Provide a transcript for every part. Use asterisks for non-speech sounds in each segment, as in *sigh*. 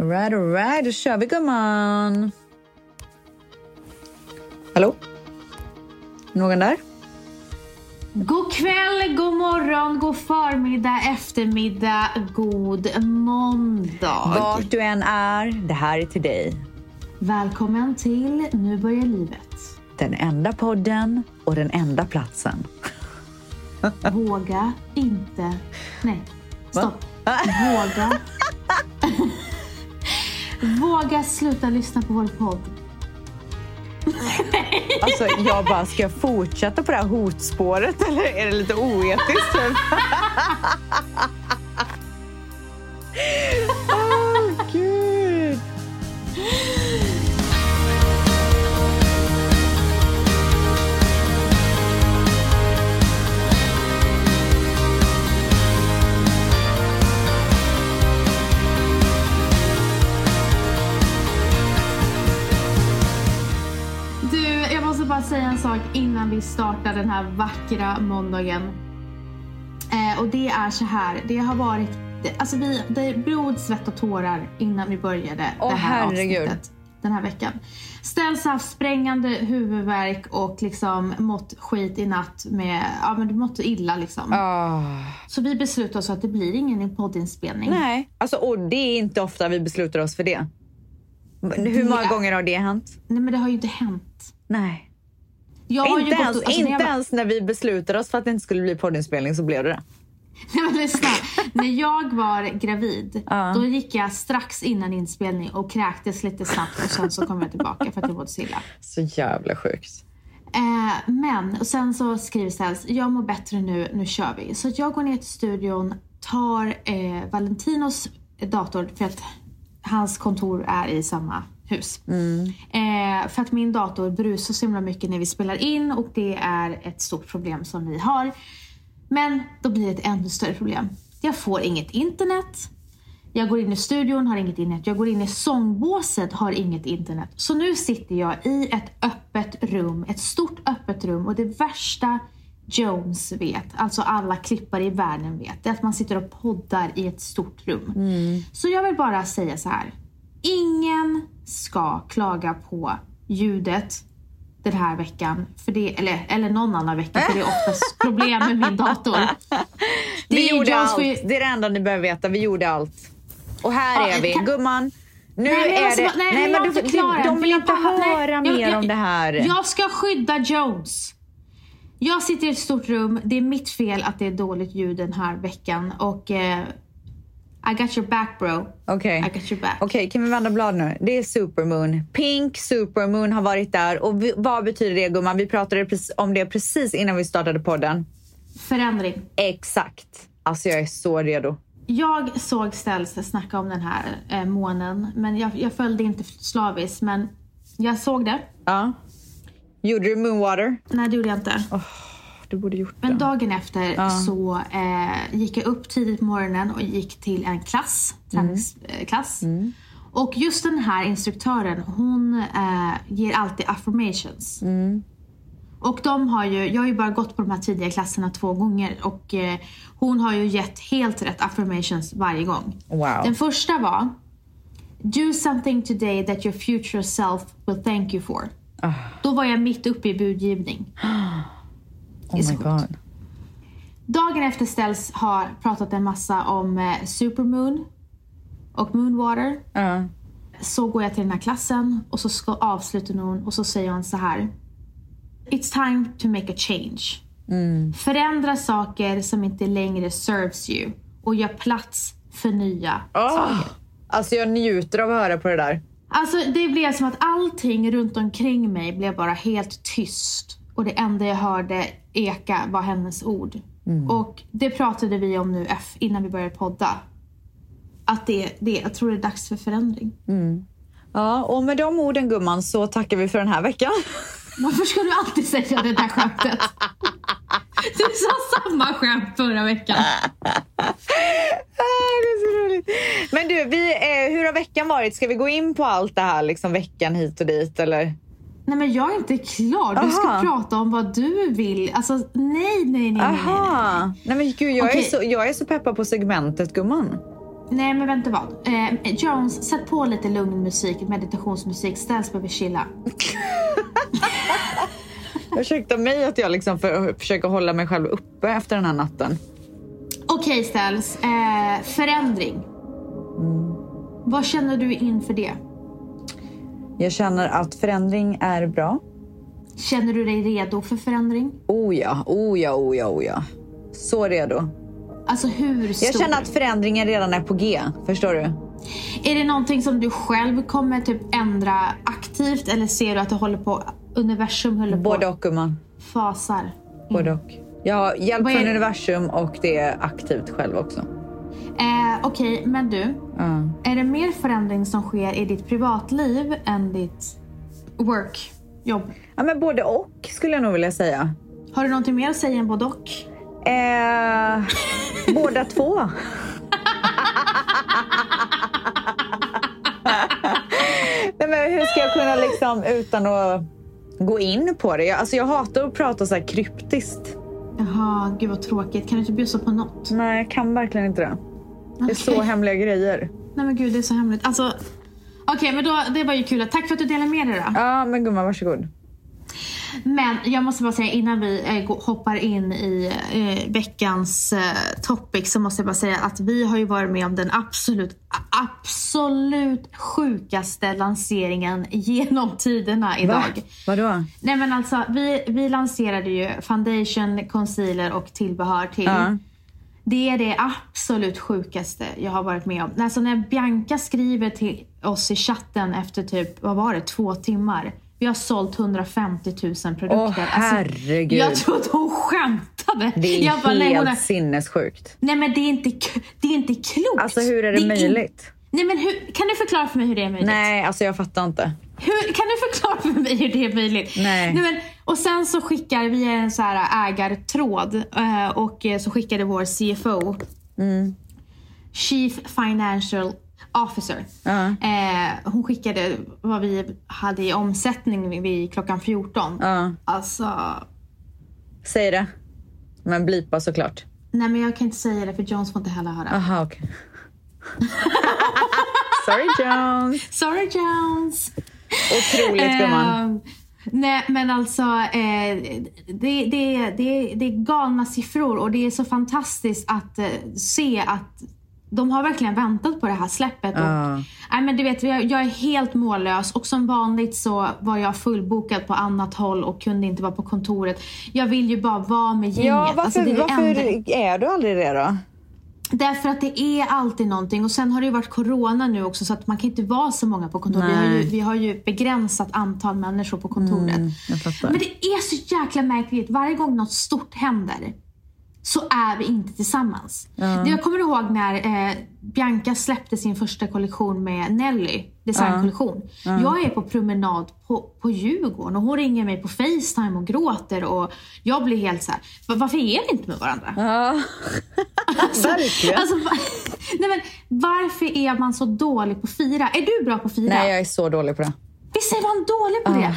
Alright, alright, då kör vi gumman. Hallå? Någon där? God kväll, god morgon, god förmiddag, eftermiddag, god måndag. Vart du än är, det här är till dig. Välkommen till Nu börjar livet. Den enda podden och den enda platsen. Våga inte... Nej, stopp. Våga... Våga sluta lyssna på vår podd. *laughs* Alltså, jag bara, ska jag fortsätta på det här hotspåret eller är det lite oetiskt? *laughs* *laughs* säga en sak innan vi startar den här vackra måndagen. Eh, och det är så här, det har varit, det, alltså vi, det blod, svett och tårar innan vi började Åh, det här herregud. avsnittet den här veckan. Ställs haft sprängande huvudvärk och liksom mått skit i natt med, ja men du mått illa liksom. Ah. Så vi beslutade oss att det blir ingen poddinspelning. Nej, alltså, och det är inte ofta vi beslutar oss för det. Hur många Det- gånger har det hänt? Nej men det har ju inte hänt. Nej. Inte, ens, alltså, när inte var- ens när vi beslutade oss för att det inte skulle bli poddinspelning så blev det det. *laughs* Nej men lyssna. När jag var gravid, Ja. då gick jag strax innan inspelning och kräktes lite snabbt och sen så kom jag tillbaka för att jag mådde så illa. *laughs* Så jävla sjukt. Eh, men, och sen så skriver Ställs, jag mår bättre nu, nu kör vi. Så jag går ner till studion, tar eh, Valentinos dator för att hans kontor är i samma hus. Eh, för att min dator brusar så himla mycket när vi spelar in och det är ett stort problem som vi har. Men då blir det ett ännu större problem. Jag får inget internet. Jag går in i studion, har inget internet. Jag går in i sångbåset, har inget internet. Så nu sitter jag i ett öppet rum, ett stort öppet rum och det värsta Jones vet, alltså alla klippare i världen vet, det är att man sitter och poddar i ett stort rum. Så jag vill bara säga så här. Ingen ska klaga på ljudet den här veckan, för det, eller, eller någon annan vecka, för det är oftast *laughs* problem med min dator. Det Vi gjorde allt. för- Det är det enda ni behöver veta. Vi gjorde allt. Och här Ja, är vi. kan- Gumman, nu Nej, är det... bara- nej, men men du, förklarar. de vill inte bara- nej, höra jag- mer jag- om det här. Jag ska skydda Jones. Jag sitter i ett stort rum. Det är mitt fel att det är dåligt ljud den här veckan. Och eh, I got your back bro. Okej. I got your back. Okej, kan vi vända blad nu? Det är supermoon. Pink supermoon har varit där. Och vi, vad betyder det gumman? Vi pratade om det precis innan vi startade podden. Förändring. Exakt. Alltså jag är så redo. Jag såg Ställs snacka om den här eh, månen. Men jag, jag följde inte slaviskt. Men jag såg det. Ja. Gjorde du moonwater? Nej, det gjorde jag inte. Du borde gjort Men det. dagen efter så eh, gick jag upp tidigt på morgonen och gick till en klass, träningsklass. Och just den här instruktören, hon eh, ger alltid affirmations. Och de har ju, jag har ju bara gått på de här tidiga klasserna två gånger och eh, hon har ju gett helt rätt affirmations varje gång. Wow. Den första var Do something today that your future self will thank you for. Då var jag mitt uppe i budgivning. *gasps* Oh my god. Dagen efter ställs har pratat en massa om eh, supermoon och moonwater. Ja. Så går jag till den här klassen och så ska avslutar hon och så säger hon så här. It's time to make a change. Förändra saker som inte längre serves you och gör plats för nya Åh! saker. Alltså jag njuter av att höra på det där. Alltså det blev som att allting runt omkring mig blev bara helt tyst. Och det enda jag hörde eka var hennes ord. Och det pratade vi om nu innan vi började podda. Att det, det, jag tror det är dags för förändring. Ja, och med de orden gumman så tackar vi för den här veckan. *laughs* Varför ska du alltid säga det där skämtet? Du sa samma skämt förra veckan. *laughs* Ah, det är så roligt. Men du, vi, eh, hur har veckan varit? Ska vi gå in på allt det här, liksom veckan hit och dit eller? Nej men jag är inte klar. Du ska Aha. prata om vad du vill. Alltså nej, nej, nej, nej, nej, nej. Aha! Nej men gud, jag, är Okej. så, jag är så peppad på segmentet gumman. Nej men vänta vad. Eh, Jones, sätt på lite lugn musik, meditationsmusik. Ställs behöver chilla. *laughs* Ursäkta mig att jag liksom för, försöker hålla mig själv uppe efter den här natten. Okej okay, Ställs, eh, förändring. Mm. Vad känner du inför det? Jag känner att förändring är bra. Känner du dig redo för förändring? Oh ja, oh ja, oh ja, oh ja. Så redo. Alltså hur stor? Jag känner att förändringen redan är på G. Förstår du? Är det någonting som du själv kommer typ ändra aktivt eller ser du att det håller på universum håller Både och gumman. Fasar? Mm. Både och. Jag har hjälp från universum och det är aktivt själv också. Eh, Okej, okay, men du. Uh. Är det mer förändring som sker i ditt privatliv än ditt work, jobb? Ja, men både och skulle jag nog vilja säga. Har du någonting mer att säga än både och? Eh, båda två. *laughs* Nej, men hur ska jag kunna liksom utan att gå in på det? Jag, alltså jag hatar att prata så här kryptiskt. Jaha, gud vad tråkigt. Kan du inte bjussa på något? Nej, jag kan verkligen inte det. Det är så hemliga grejer. Nej men gud, det är så hemligt. Alltså, Okej, okay, men då, det var ju kul. Tack för att du delade med dig då. Ja, men gumman, varsågod. Men jag måste bara säga innan vi eh, hoppar in i eh, veckans eh, topic så måste jag bara säga att vi har ju varit med om den absolut, absolut sjukaste lanseringen genom tiderna idag. Va? Vadå? Nej men alltså vi, vi lanserade ju foundation, concealer och tillbehör till. Uh. Det är det absolut sjukaste jag har varit med om. Alltså när Bianca skriver till oss i chatten efter typ, vad var det, två timmar. Vi har sålt 150 000 produkter. Åh herregud. Alltså, jag trodde hon skämtade. Det är jag bara, helt nej, är... sinnessjukt. Nej men det är, inte, det är inte klokt. Alltså hur är det, det är möjligt? In... Nej men hur, kan du förklara för mig hur det är möjligt? Nej, alltså jag fattar inte. Hur, kan du förklara för mig hur det är möjligt? Nej. Nej men, och sen så skickar vi en så här ägartråd eh, och så skickade vår CFO, mm. Chief Financial Officer. Uh. Eh, hon skickade vad vi hade i omsättning vid klockan 14. Uh. Alltså... Säg det. Men blipa såklart. Nej men jag kan inte säga det för Jones får inte heller höra. Aha, okay. *laughs* Sorry Jones. *laughs* Sorry Jones. Otroligt gumman. Uh, Nej men alltså eh, det, det, det, det är galna siffror och det är så fantastiskt att eh, se att de har verkligen väntat på det här släppet. Och, uh. nej, men du vet, jag, jag, är helt mållös och som vanligt så var jag fullbokad på annat håll och kunde inte vara på kontoret. Jag vill ju bara vara med gänget. Ja, varför, alltså, varför är du aldrig det då? Därför att det är alltid någonting och sen har det ju varit corona nu också så att man kan inte vara så många på kontoret. Vi har, ju, vi har ju begränsat antal människor på kontoret. Mm, Men det är så jäkla märkligt. Varje gång något stort händer så är vi inte tillsammans. Ja. Jag kommer ihåg när eh, Bianca släppte sin första kollektion med Nelly, designkollektion. Ja. Jag är på promenad på, på Djurgården och hon ringer mig på Facetime och gråter och jag blir helt så här, varför är vi inte med varandra? Ja. *laughs* alltså, Verkligen. Alltså, *laughs* nej men, varför är man så dålig på att fira? Är du bra på att fira? Nej, jag är så dålig på det. Visst är man dålig på det?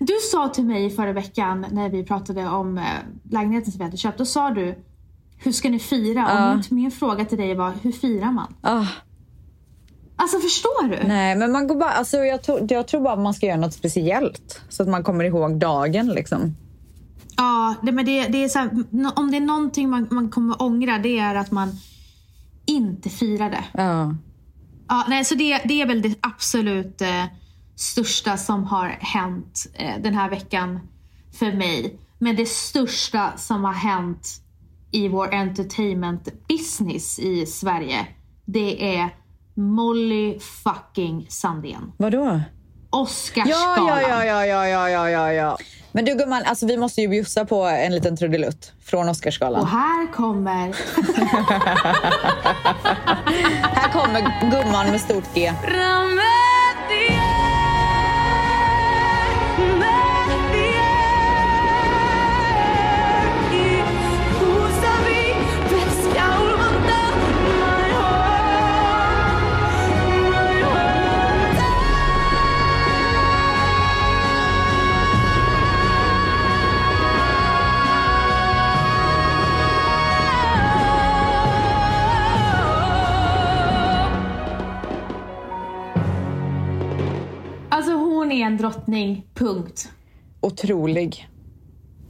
Du sa till mig förra veckan när vi pratade om eh, lägenheten som vi hade köpt. Då sa du, hur ska ni fira? Och min, min, fråga till dig var, hur firar man? Alltså förstår du? Nej, men man går bara, alltså, jag, tror, jag tror bara att man ska göra något speciellt. Så att man kommer ihåg dagen liksom. Ja, det, men det, det är så här, om det är någonting man, man kommer ångra det är att man inte firade. Ja. Ja, nej, så det, det är väl det absolut eh, största som har hänt eh, den här veckan för mig. Men det största som har hänt i vår entertainment business i Sverige, det är Molly fucking Sandén. Vadå? Oscarsgalan. Ja, ja, ja, ja, ja, ja, ja, ja. Men du gumman, alltså, vi måste ju bjussa på en liten trudelutt från Oscarsgalan. Och här kommer... *laughs* *laughs* här kommer gumman med stort G. Alltså hon är en drottning, punkt. Otrolig.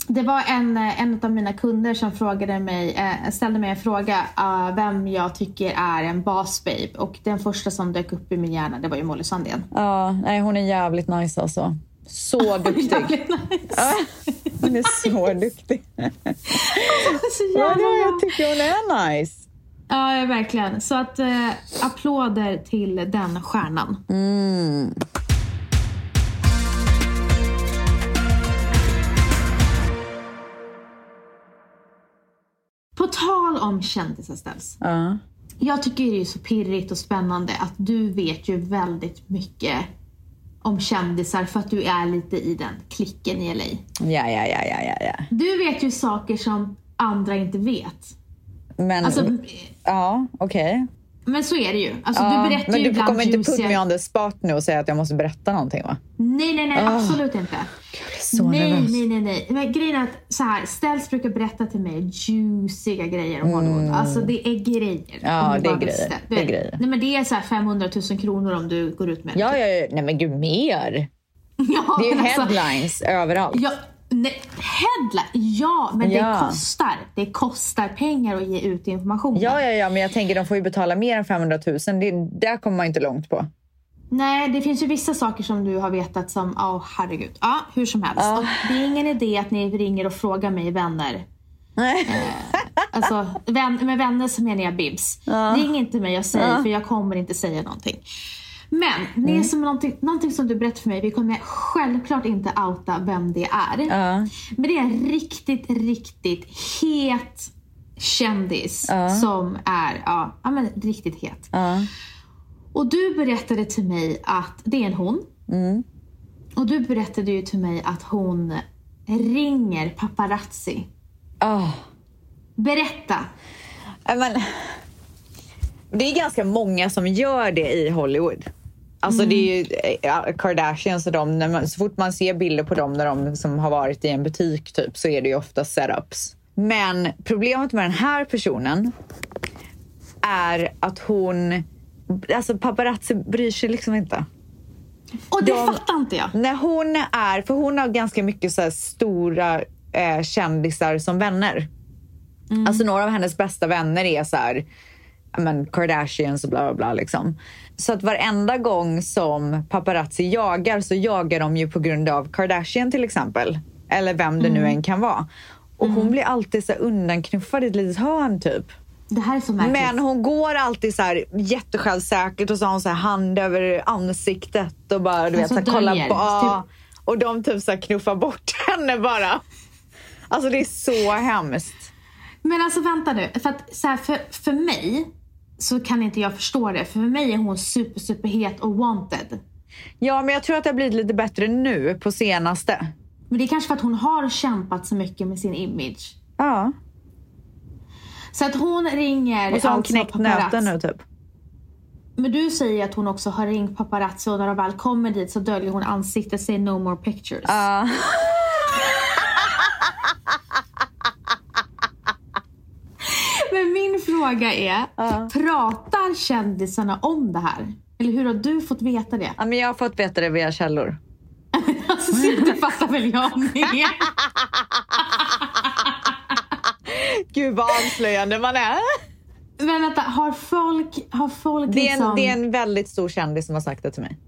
Det var en, en av mina kunder som frågade mig, eh, ställde mig en fråga uh, vem jag tycker är en boss babe. Och den första som dök upp i min hjärna det var ju Molly Sandén. Ja, nej hon är jävligt nice alltså. Så *laughs* duktig. Nice. Hon är så duktig. Så Ja, jag tycker hon är nice. Ja, ja, verkligen. Så att eh, applåder till den stjärnan. Mm. Tal om kändisar ställs. Ja. Jag tycker det är så pirrigt och spännande att du vet ju väldigt mycket om kändisar för att du är lite i den klicken i LA. Ja, ja, ja, ja, ja. Du vet ju saker som andra inte vet. Men, Alltså, ja, okej. Men så är det ju. Alltså, Ja, du berättar men ju du kommer inte put me on the spot nu och säga att jag måste berätta någonting va? Nej, nej, nej. Absolut inte. Så nej, nervös. nej, nej, nej. Men grejen är att så här, Ställs brukar berätta till mig juiciga grejer om Hollywood. Alltså det är grejer. Mm. Ja, det är grejer. visste. Det är grejer. Nej, men det är så här 500 000 kronor om du går ut med det. Ja, ja, ja, nej men gud mer. *laughs* Ja, Det är ju alltså- headlines överallt. Ja, nej, headline, ja, men Ja. det kostar. Det kostar pengar att ge ut information. Ja, ja, ja, men jag tänker de får ju betala mer än 500 000. Det, där kommer man inte långt på. Nej, det finns ju vissa saker som du har vetat som, åh oh, herregud. Ja, hur som helst. Ja. Det är ingen idé att ni ringer och frågar mig vänner. Nej. Alltså, vän, med vänner så menar jag bibs. Ring inte mig och säg, Ja. för jag kommer inte säga någonting. Men det är som någonting, någonting som du berättade för mig. Vi kommer självklart inte outa vem det är. Ja. Men det är en riktigt, riktigt het kändis Ja. som är ja, ja, men riktigt het. Ja. Och du berättade till mig att det är en hon. Mm. Och du berättade ju till mig att hon ringer paparazzi. Ah. Berätta. Men, det är ganska många som gör det i Hollywood. Alltså det är ju ja, Kardashians och de, när man, så fort man ser bilder på dem när de som har varit i en butik typ så är det ju ofta setups. Men problemet med den här personen är att hon, alltså paparazzi bryr sig liksom inte. Och det De- fattar inte jag. När hon är, för hon har ganska mycket så stora eh, kändisar som vänner. Alltså några av hennes bästa vänner är så här, men Kardashians och bla bla bla liksom. Så att varenda gång som paparazzi jagar så jagar de ju på grund av Kardashian till exempel. Eller vem det nu än kan vara. Och hon blir alltid så undanknuffad i ett litet hörn typ. Det här är så märkligt. Men hon går alltid så här jättesjälvsäkert och så har hon så här hand över ansiktet och bara du vet, Alltså så här, kolla döljer, på. Ja. Och de typ så här knuffar bort *laughs* henne bara. Alltså det är så hemskt. Men alltså vänta nu. För, att, så här, för, för mig så kan inte jag förstå det. För mig är hon super, super het och wanted. Ja, men jag tror att det har blivit lite bättre nu på senaste. Men det är kanske för att hon har kämpat så mycket med sin image. Ja, Så att hon ringer och så har hon alltså knäckt nöten nu typ. Men du säger att hon också har ringt paparazzi och när de väl kommer dit så döljer hon ansiktet, säger no more pictures. Ja. Men min fråga är, Ja. pratar kändisarna om det här? Eller hur har du fått veta det? ja, men jag har fått veta det via källor. *laughs* Alltså, det fattar väl jag med. *laughs* Gud vad avslöjande man är. Men vänta, har folk, har folk Det är, liksom... en, det är en väldigt stor kändis som har sagt det till mig.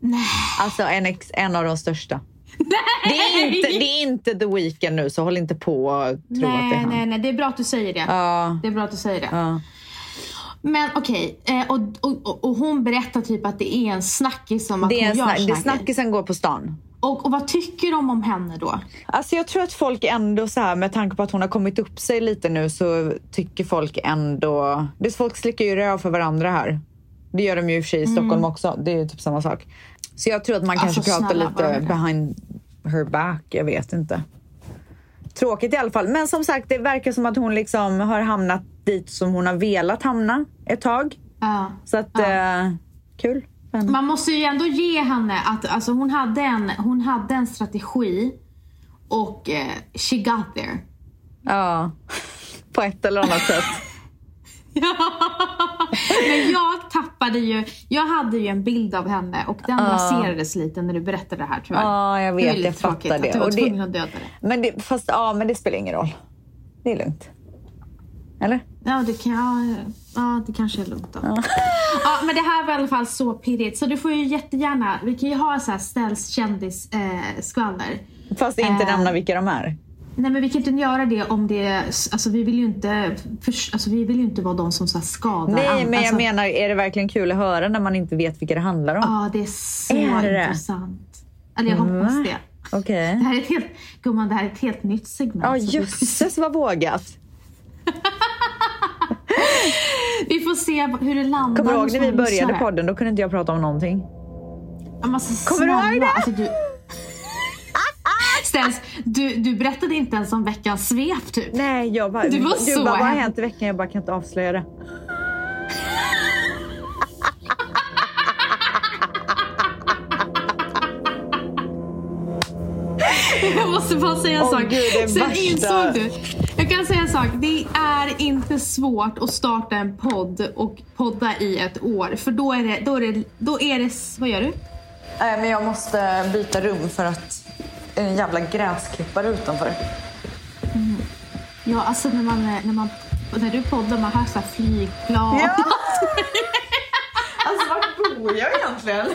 Nej. Alltså en, ex, en av de största. Nej. Det är, inte, det är inte The Weeknd nu, så håll inte på och tro att det är nej, han. nej, nej. Det är bra att du säger det. Ja, Det är bra att du säger det. ja. Men okej, eh, och, och, och, och hon berättar typ att det är en snackis om att Det är hon gör snack, här grejer. snackisen går på stan. Och, och vad tycker de om henne då? Alltså jag tror att folk ändå så här med tanke på att hon har kommit upp sig lite nu så tycker folk ändå... Det är folk slickar ju röv för varandra här. Det gör de ju i och för sig i Stockholm också. Det är ju typ samma sak. Så jag tror att man kanske Alltså, pratar snälla, lite behind her back. Jag vet inte. Tråkigt i alla fall. Men som sagt, det verkar som att hon liksom har hamnat dit som hon har velat hamna ett tag. Ja. Så att, eh, kul. Men, Man måste ju ändå ge henne att alltså, hon, hade en, hon hade en strategi och eh, she got there. ja, *laughs* på ett eller annat sätt. *laughs* Men jag tappade ju, jag hade ju en bild av henne och den raserades lite när du berättade det här tyvärr. Ja, jag Det är vet. Jag fattar tråkigt att det. Du var Och det- att döda det. Men det, fast, ja, men det spelar ingen roll. Det är lugnt. Eller? Ja, det, kan, ja, ja, det kanske är lugnt då. Ja. *laughs* men det här var i alla fall så pirrigt. Så du får ju jättegärna, vi kan ju ha så här ställs kändis eh. Fast inte Äh. nämna vilka de är. Nej men vi kan inte göra det om det, alltså vi vill ju inte, för, alltså, vi vill inte vara de som så här skadar Nej, andra. men jag alltså, menar, är det verkligen kul att höra när man inte vet vilka det handlar om? Ja, det är så Är det? intressant. Eller jag hoppas Va? det. Okej. Det här är ett helt, gumman, det här är ett helt nytt segment. Ja, vi- jösses vad vågat. *laughs* Vi får se hur det landar. Kommer du ihåg när vi började podden? Då kunde inte jag prata om någonting. Alltså, Kommer du ihåg det? Alltså, du... Ställs, du, du berättade inte ens om veckans svep typ. Nej, jag bara, Du var du så bara, vad har hänt i veckan? Jag bara, kan inte avslöja det. *laughs* Jag måste bara säga en Åh, sak. Gud, det är Sen värsta. insåg du. Jag kan säga en sak. Det är inte svårt att starta en podd och podda i ett år. För då är det, då är det, då är det vad gör du? Nej, men jag måste byta rum för att en jävla gräsklippare utanför. Ja, alltså när man, när man när du poddar, man hör så här flygplan. *laughs* Alltså vart bor jag egentligen?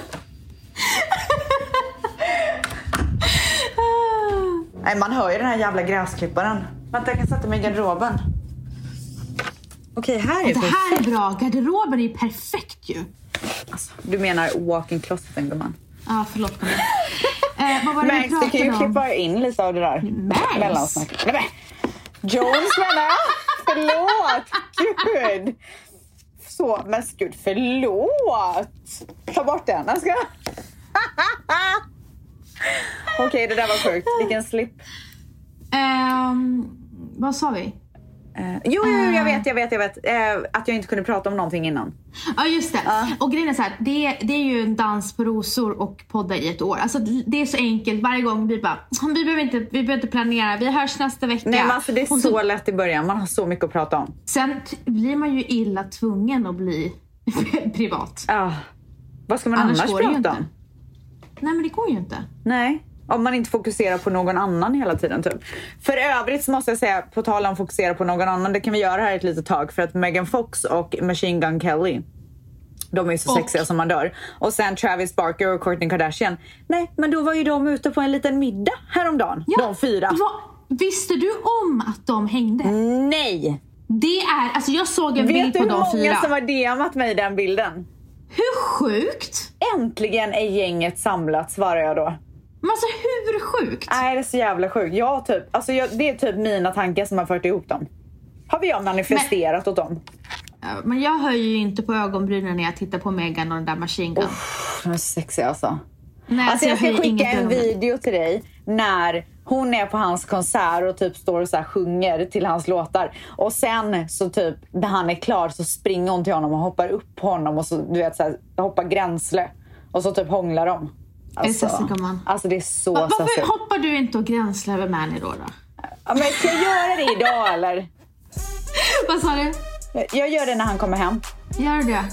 Nej, man hör ju den här jävla gräsklipparen. Vänta, jag kan sätta mig i garderoben. Okej, här är Det här är bra. Garderoben är ju perfekt ju. Alltså, du menar walk-in closeten gumman? Ja, förlåt mig. Eh, vad var det Max, du kan ju klippa in lite av det där. Max? Mellansnack. Nej, men. Jones menar jag. Förlåt. Gud. Så, men gud, förlåt. Ta bort den. Jag ska... Okej, det där var sjukt. Vilken slip. Ehm, vad sa vi? Eh, jo, jo, jag vet, jag vet, jag vet. Eh, att jag inte kunde prata om någonting innan. Ja just det. Och grejen är så här, det, är- det är ju en dans på rosor och podda i ett år. Alltså det är så enkelt. Varje gång vi bara, vi behöver inte, vi behöver inte planera. Vi hörs nästa vecka. Nej, men alltså, det är Och så lätt i början. Man har så mycket att prata om. Sen blir man ju illa tvungen att bli *laughs* privat. Ah. Vad ska man Annars annars, prata om? Nej men det går ju inte. Nej, om man inte fokuserar på någon annan hela tiden. Typ. För övrigt så måste jag säga, på tal om fokusera på någon annan, det kan vi göra här ett litet tag för att Megan Fox och Machine Gun Kelly de är ju så Och- sexiga som man dör. Och sen Travis Barker och Kourtney Kardashian. Nej, men då var ju de ute på en liten middag häromdagen. de fyra. vad- visste du om att de hängde? Nej! Det är, alltså jag såg en Vet bild du på hur de många fyra. som har DMat mig den bilden? Hur sjukt? Äntligen är gänget samlat, svarar jag då. Men alltså hur sjukt? Nej, det är så jävla sjukt. Jag typ, alltså jag, det är typ mina tankar som har fört ihop dem. Har vi jag manifesterat åt dem? Men jag höjer ju inte på ögonbrynen när jag tittar på Megan och den där Machine Gun. De är sexiga alltså. Nej, Alltså jag ska höjer skicka en video till dig när hon är på hans konsert och typ står och så här sjunger till hans låtar. Och sen så typ när han är klar så springer hon till honom och hoppar upp på honom och så du vet så här, hoppar gränsle. Och så typ hånglar de. Det sassy, gumman? alltså det är så Va- Varför sassy. hoppar du inte och gränslar över Manny då? då? Ja, men ska jag göra det idag eller? *laughs* Vad sa du? Jag- gör det när han kommer hem. Gör du det?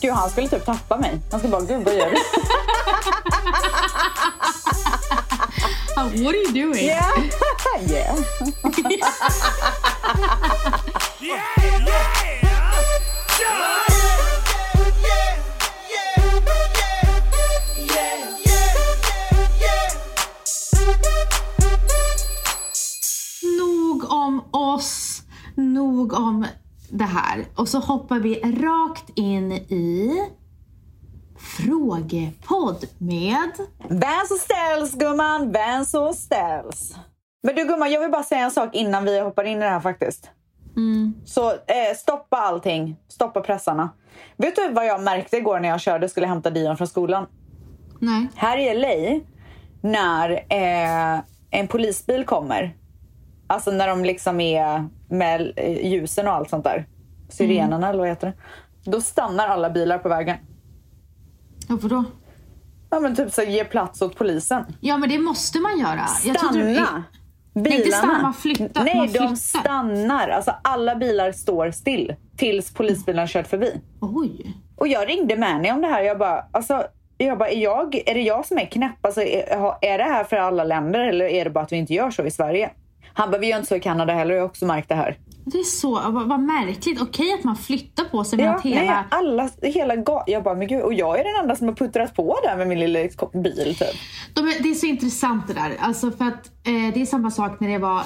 Gud, han skulle typ tappa mig. Han skulle bara, gud vad gör du? *laughs* What are you doing? Yeah. *laughs* yeah. Nog om oss, nog om det här. Och så hoppar vi rakt in i frågepodd med... Vans och ställs gumman, Vans och ställs. Men du gumman, jag vill bara säga en sak innan vi hoppar in i det här faktiskt. Så eh, stoppa allting, stoppa pressarna. Vet du vad jag märkte igår när jag körde och skulle hämta Dion från skolan? Nej. Här i LA, när eh, en polisbil kommer, alltså när de liksom är med ljusen och allt sånt där, sirenerna eller vad heter det? Då stannar alla bilar på vägen. Varför då? Ja men typ så ge plats åt polisen. Ja, men det måste man göra. Jag trodde- Stanna! Nej, inte stanna, flytta. Nej, Man de flyttar. stannar. Alltså alla bilar står still tills polisbilen kört förbi. Oj. Och jag ringde Mani om det här. Jag bara, alltså, jag bara är, jag, är det jag som är knäpp? Alltså, är, är det här för alla länder eller är det bara att vi inte gör så i Sverige? Han bara, vi gör inte så i Kanada heller. Jag har också märkt det här. Det är så, vad, vad märkligt. Okej att man flyttar på sig men Ja, att hela... nej, alla, hela ga- Jag bara, men gud. Och jag är den enda som har puttrat på där med min lilla bil typ. De det är så intressant det där. Alltså för att eh, det är samma sak när det var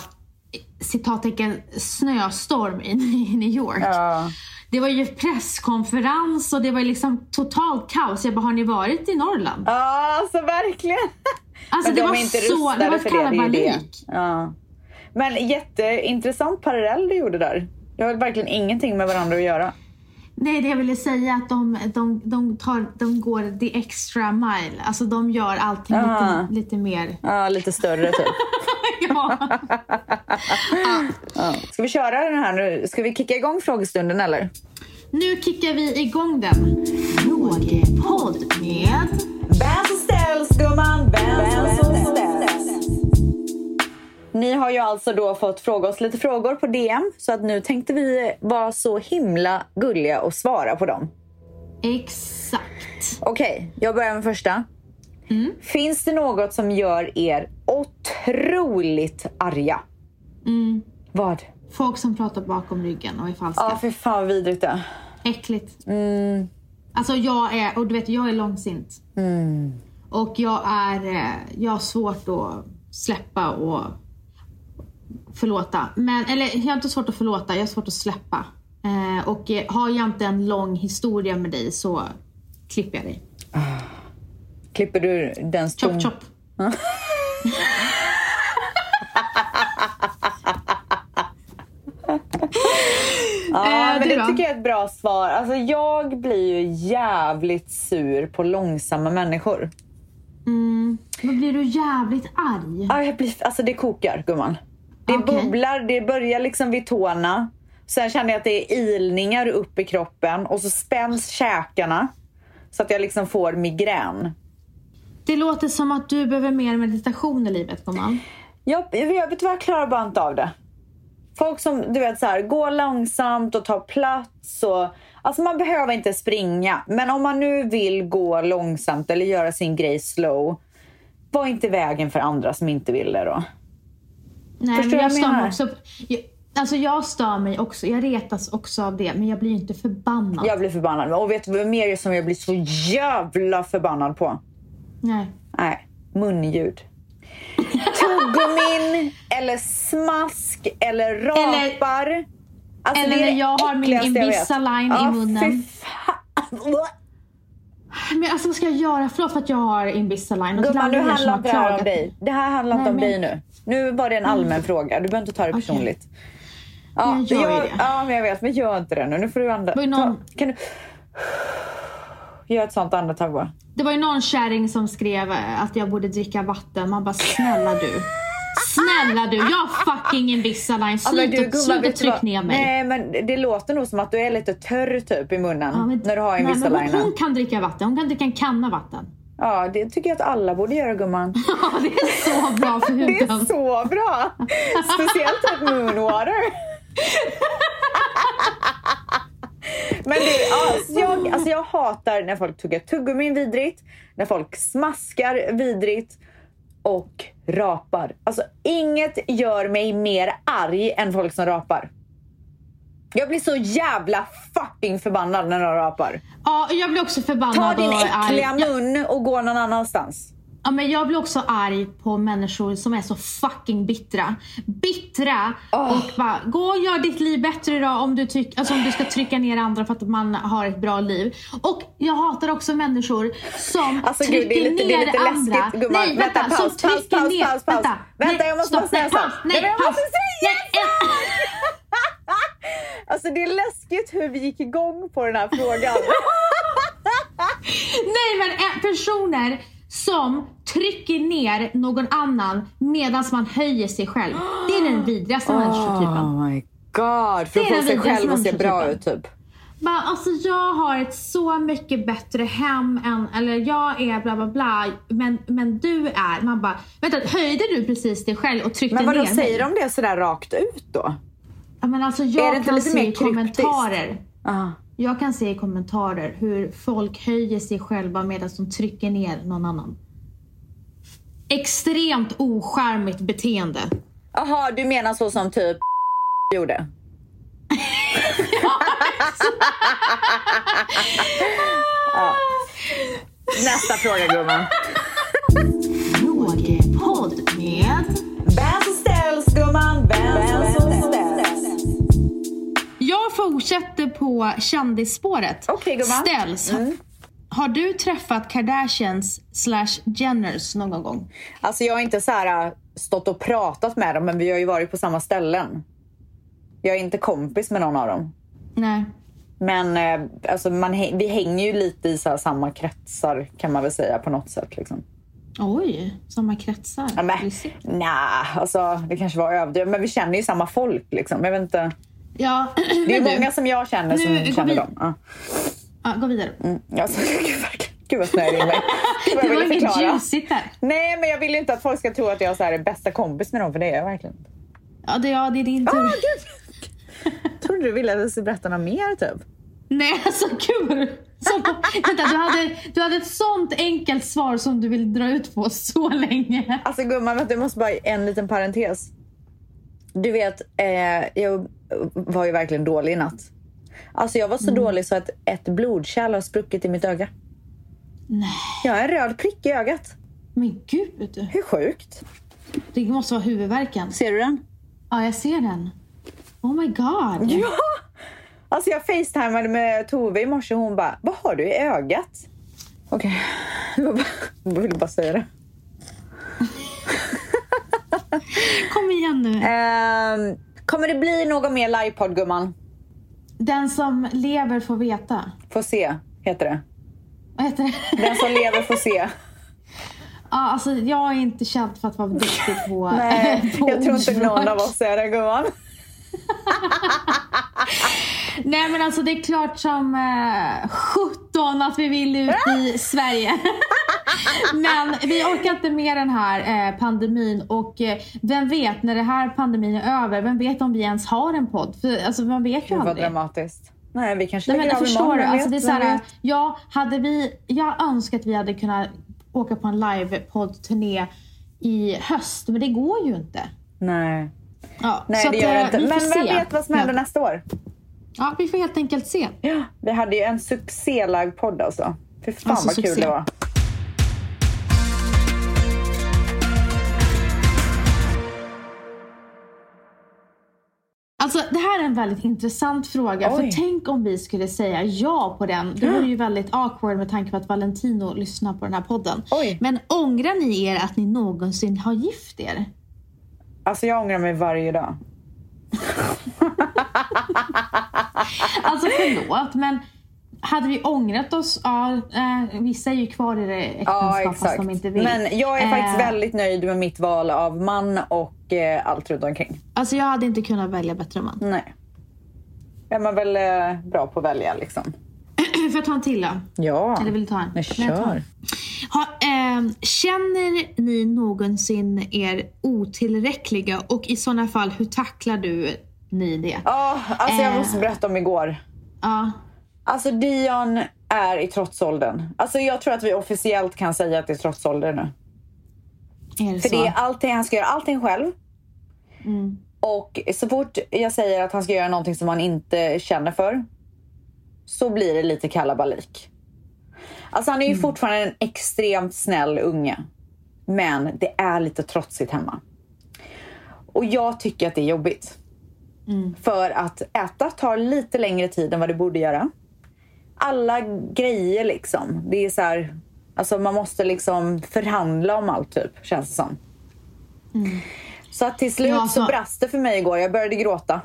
citattecken snöstorm i, i *laughs* New York. Ja. Det var ju presskonferens och det var liksom totalt kaos. Jag bara, har ni varit i Norrland? Ja, alltså verkligen. Alltså Men det de var inte så, det var för det, det kalabalik. Ja. Men jätteintressant parallell du gjorde där. Det har verkligen ingenting med varandra att göra. Nej, det jag ville säga att de, de, de, tar, de går the extra mile. Alltså de gör allting Ah. lite, lite mer. *laughs* Ja, lite större typ. *laughs* ja. Ja. Ska vi köra den här nu? Ska vi kicka igång frågestunden eller? Nu kickar vi igång den. Frågepodd med... Ni har ju alltså då fått fråga oss lite frågor på DM så att nu tänkte vi vara så himla gulliga och svara på dem. Exakt. Okej, jag börjar med första. Finns det något som gör er otroligt arga? Mm. Vad? Folk som pratar bakom ryggen och är falska. Ja, för fan vidrigt det. Äckligt. Mm. Alltså jag är, och du vet jag är långsint. Mm. Och jag är, eh, jag har svårt att släppa och förlåta. Men, eller jag har inte svårt att förlåta, jag har svårt att släppa. Eh, och eh, har jag inte en lång historia med dig så klipper jag dig. Klipper du den stom... Chop chop. *laughs* Ja, Eh, men det tycker jag är ett bra svar. Alltså, jag blir ju jävligt sur på långsamma människor. Mm. Då blir du jävligt arg. Ja, jag blir, alltså det kokar gumman. Det Okej. bubblar, det börjar liksom vid tårna. Sen känner jag att det är ilningar upp i kroppen och så spänns käkarna. Så att jag liksom får migrän. Det låter som att du behöver mer meditation i livet gumman. Jag, jag vet vad, jag klarar bara inte av det. Folk som du vet så här, går långsamt och tar plats. Och, alltså man behöver inte springa. Men om man nu vill gå långsamt eller göra sin grej slow. Var inte vägen för andra som inte vill det då. Nej, Förstår men jag jag menar? också. Jag, alltså jag stör mig också. Jag retas också av det. Men jag blir inte förbannad. Jag blir förbannad. Och vet du vad mer som jag blir så jävla förbannad på? Nej. Nej, munljud. *laughs* Tuggummin eller smask eller rapar. Alltså, eller det är när jag har min. Invisalign i Ja, munnen. fan. Men alltså vad ska jag göra? Förlåt för att jag har Invisalign. Gumman, nu handlar inte det här om dig. Det här handlar inte om men- dig nu. Nu var det en allmän fråga. Du behöver inte ta det personligt. Ja, Jag gör jag, det. ja, men jag vet. Men gör inte det nu. Nu får du ju någon- kan du... Gör ett sånt andetag bara. Det var ju någon kärring som skrev eh, att jag borde dricka vatten. Man bara snälla du. Snälla du, jag har fucking Invisalign. Ja, men Slut du, och, gumman, slut och vet du tryck ner mig. Nej, men det låter nog som att du är lite törr typ i munnen Ja, men- när du har nej, men hon, Invisalign. hon kan dricka vatten. Hon kan dricka en kanna vatten. Ja, det tycker jag att alla borde göra gumman. *laughs* Ja, det är så bra för *laughs* Det huden. är så bra! Speciellt typ moonwater. *laughs* Men du, alltså jag, alltså jag hatar när folk tuggar tuggummin vidrigt, när folk smaskar vidrigt och rapar. Alltså inget gör mig mer arg än folk som rapar. Jag blir så jävla fucking förbannad när de rapar. Ja, jag blir också förbannad Ta din och äckliga arg. Mun och gå någon annanstans. ja, men jag blir också arg på människor som är så fucking bittra. Bittra Åh. och bara, gå och gör ditt liv bättre då om du, tyck, alltså, om du ska trycka ner andra för att man har ett bra liv. Och jag hatar också människor som Alltså trycker gud, det är lite, ner det är lite andra. läskigt gumman. Nej, vänta, vänta, paus, som paus, trycker paus, ner. paus, paus. Vänta, Vänta, nej, jag måste stopp, bara säga nej, så. paus, nej, men jag paus. måste säga Nej, en- *laughs* Alltså det är läskigt hur vi gick igång på den här frågan. *laughs* Nej men personer som trycker ner någon annan medan man höjer sig själv. Det är den vidrigaste människotypen. Oh my god. För att få sig själv att se bra ut typ. Bara, alltså jag har ett så mycket bättre hem än, eller jag är bla bla bla, men, men du är, man bara, vänta höjde du precis det själv och tryckte Men vadå, ner säger de det sådär rakt ut då? Ja, men alltså Är det jag inte kan se i kommentarer, Aha. jag kan se i kommentarer hur folk höjer sig själva medan de trycker ner någon annan. Extremt ocharmigt beteende. Jaha, du menar så som typ *laughs* gjorde? *laughs* ja. Nästa fråga gumman. Frågepodd med fortsätter på kändisspåret. Okej, gumman. Ställs. Har du träffat Kardashians slash Jenners någon gång? Alltså jag har inte så här äh, stått och pratat med dem men vi har ju varit på samma ställen. Jag är inte kompis med någon av dem. Nej. Men eh, alltså man, vi hänger ju lite i så samma kretsar kan man väl säga på något sätt. Liksom. Oj, samma kretsar. Ja, men, nah, alltså det kanske var överdrivet. Men vi känner ju samma folk liksom. Jag vet inte. Ja, *clears throat* Det är du, många som jag känner Nu som går känner vi- dem. Ja. ja, gå vidare. Mm. Alltså, *laughs* gud, vad mig. *laughs* Gud, vad Det jag var inget ljusigt där. Nej, men jag vill inte att folk ska tro att jag så här är bästa kompis med dem, för det är jag verkligen. Ja, det, ja, det är din Ah, tur. gud. *laughs* Trodde du ville att jag skulle berätta något mer typ? Nej, alltså gud. Så, vänta, du hade, du hade ett sånt enkelt svar som du vill dra ut på så länge. Alltså gumman, du, jag måste bara en liten parentes. Du vet, eh, jag var ju verkligen dålig i natt. Alltså jag var så dålig så att ett blodkärl har spruckit i mitt öga. Nej, Jag har en röd prick i ögat. men gud. Hur sjukt? Det måste vara huvudvärken. Ser du den? Ja, jag ser den. Oh my god. Ja! Alltså jag facetimade med Tove i morse och hon bara, vad har du i ögat? Okej, bara- jag ville bara säga det. Kom igen nu. Ehm, kommer det bli någon mer livepodd gumman? Den som lever får veta. Får se, heter det. Vad heter det? Den som lever får se. Ja, alltså, jag är inte känd för att vara duktig på *laughs* Nej, på jag tror inte någon av oss är det gumman. *laughs* Nej men alltså det är klart som eh, 17 att vi vill ut i Sverige. *laughs* men vi orkar inte med den här eh, pandemin och eh, vem vet när det här pandemin är över, vem vet om vi ens har en podd? För, alltså man vet ju Gud vad aldrig. dramatiskt. Nej, vi kanske Nej, men av förstår du? Alltså, det är så här, ja, hade vi, jag önskar att vi hade kunnat åka på en livepodd-turné i höst, men det går ju inte. Nej, Ja, Nej det gör det eh, inte. Men vem se. vet vad som händer ja. nästa år? Ja, vi får helt enkelt se. Ja, vi hade ju en succé-livepodd alltså. Fy fan Alltså, vad kul succé. det var. Alltså det här är en väldigt intressant fråga. Oj. För tänk om vi skulle säga ja på den. Det vore ju väldigt awkward med tanke på att Valentino lyssnar på den här podden. Oj. Men ångrar ni er att ni någonsin har gift er? Alltså jag ångrar mig varje dag. Alltså förlåt men hade vi ångrat oss? Ja, eh, vissa är ju kvar i det äktenskap Ja, fast de inte vill. Men jag är faktiskt Eh, väldigt nöjd med mitt val av man och eh, allt runt omkring. Alltså jag hade inte kunnat välja bättre man. Nej. Är man väl eh, bra på att välja liksom. *clears throat* Får jag ta en till då? Ja. Eller vill du ta en? Nej, kör. Ha, ehm, känner ni någonsin er otillräckliga och i sådana fall hur tacklar du ni det? Ja, alltså jag Eh. måste berätta om igår. Ja. Alltså Dion är i trotsåldern. Alltså jag tror att vi officiellt kan säga att det är trotsålder nu. Är det För så? det är allting, han ska göra allting själv. Mm. Och så fort jag säger att han ska göra någonting som han inte känner för så blir det lite kalabalik. Alltså han är ju fortfarande en extremt snäll unge. Men det är lite trotsigt hemma. Och jag tycker att det är jobbigt. Mm. För att äta tar lite längre tid än vad det borde göra. Alla grejer liksom. Det är så här, alltså man måste liksom förhandla om allt typ, känns det som. Så att till slut Ja, så så- brast det för mig igår. Jag började gråta.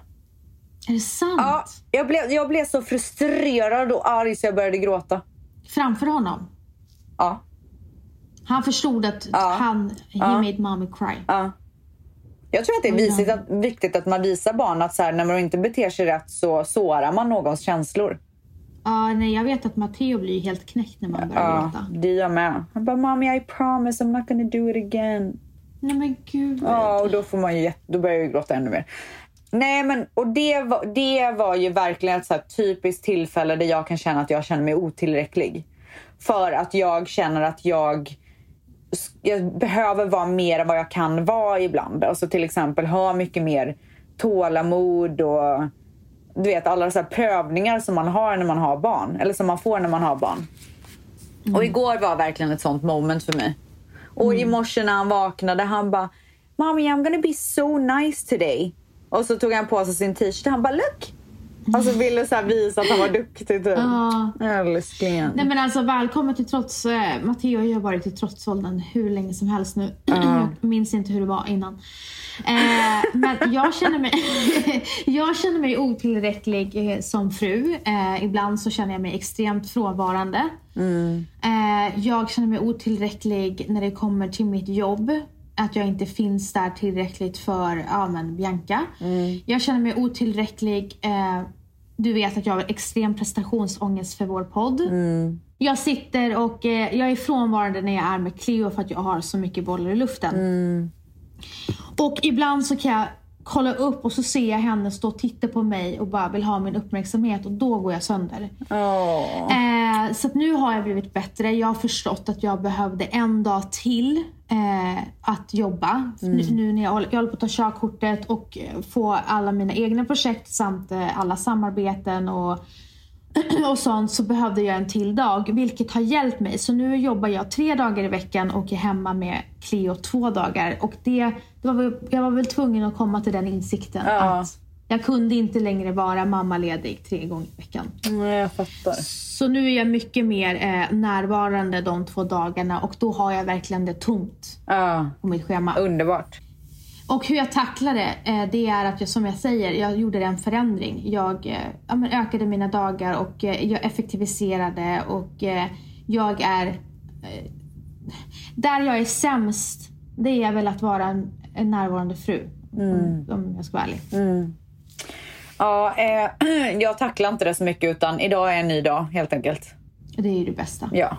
Är det sant? Ja, jag, blev, jag blev så frustrerad och arg så jag började gråta. Framför honom? Ja, Han förstod att Ja. han, he Ja. made mommy cry. ja. Jag tror att det är visigt att, viktigt att man visar barn att så här, när man inte beter sig rätt så sårar man någons känslor. Ja, nej, jag vet att Matteo blir helt knäckt när man börjar Ja, gråta. det gör med. Han bara, mommy I promise I'm not gonna do it again. Nej men gud. Ja, och då, får man ju, då börjar jag ju gråta ännu mer. Nej, men och det var, det var ju verkligen ett så här typiskt tillfälle där jag kan känna att jag känner mig otillräcklig. För att jag känner att jag, jag behöver vara mer än vad jag kan vara ibland. Alltså till exempel ha mycket mer tålamod och du vet alla så prövningar som man har när man har barn. Eller som man får när man har barn. Och igår var verkligen ett sånt moment för mig. Och i morse när han vaknade, han bara Mommy I'm gonna be so nice today. Och så tog han på sig sin t-shirt och han bara look. Alltså ville så visa att han var duktig typ. Ja. Älsklingen. Nej men alltså välkommen till trots. Eh, Matteo har ju varit i trotsåldern hur länge som helst nu. *clears throat* Jag minns inte hur det var innan. Eh, men jag känner mig, *laughs* jag känner mig otillräcklig eh, som fru. Eh, ibland så känner jag mig extremt frånvarande. Eh, jag känner mig otillräcklig när det kommer till mitt jobb. Att jag inte finns där tillräckligt för ja, men Bianca. Jag känner mig otillräcklig. Eh, du vet att jag har extrem prestationsångest för vår podd. Jag sitter och eh, jag är frånvarande när jag är med Cleo för att jag har så mycket bollar i luften. Och ibland så kan jag kolla upp och så ser jag henne stå och titta på mig och bara vill ha min uppmärksamhet och då går jag sönder. Åh. Eh, så nu har jag blivit bättre. Jag har förstått att jag behövde en dag till eh, att jobba. Nu, nu när jag håller, jag håller på att ta körkortet och eh, få alla mina egna projekt samt eh, alla samarbeten och *clears throat* och sånt så behövde jag en till dag, vilket har hjälpt mig. Så nu jobbar jag tre dagar i veckan och är hemma med Cleo två dagar. Och det, det var jag var väl tvungen att komma till den insikten Ja. att jag kunde inte längre vara mammaledig tre gånger i veckan. Nej, jag fattar. Så nu är jag mycket mer eh, närvarande de två dagarna och då har jag verkligen det tomt Ja, på mitt schema. underbart. Och hur jag tacklar det, eh, det är att jag som jag säger, jag gjorde en förändring. Jag eh, ja, ökade mina dagar och eh, jag effektiviserade och eh, jag är... Eh, där jag är sämst, det är väl att vara en, en närvarande fru. Om, om jag ska vara ärlig. Ja, eh, *clears throat* jag tacklar inte det så mycket utan idag är en ny dag helt enkelt. Det är ju det bästa. Ja.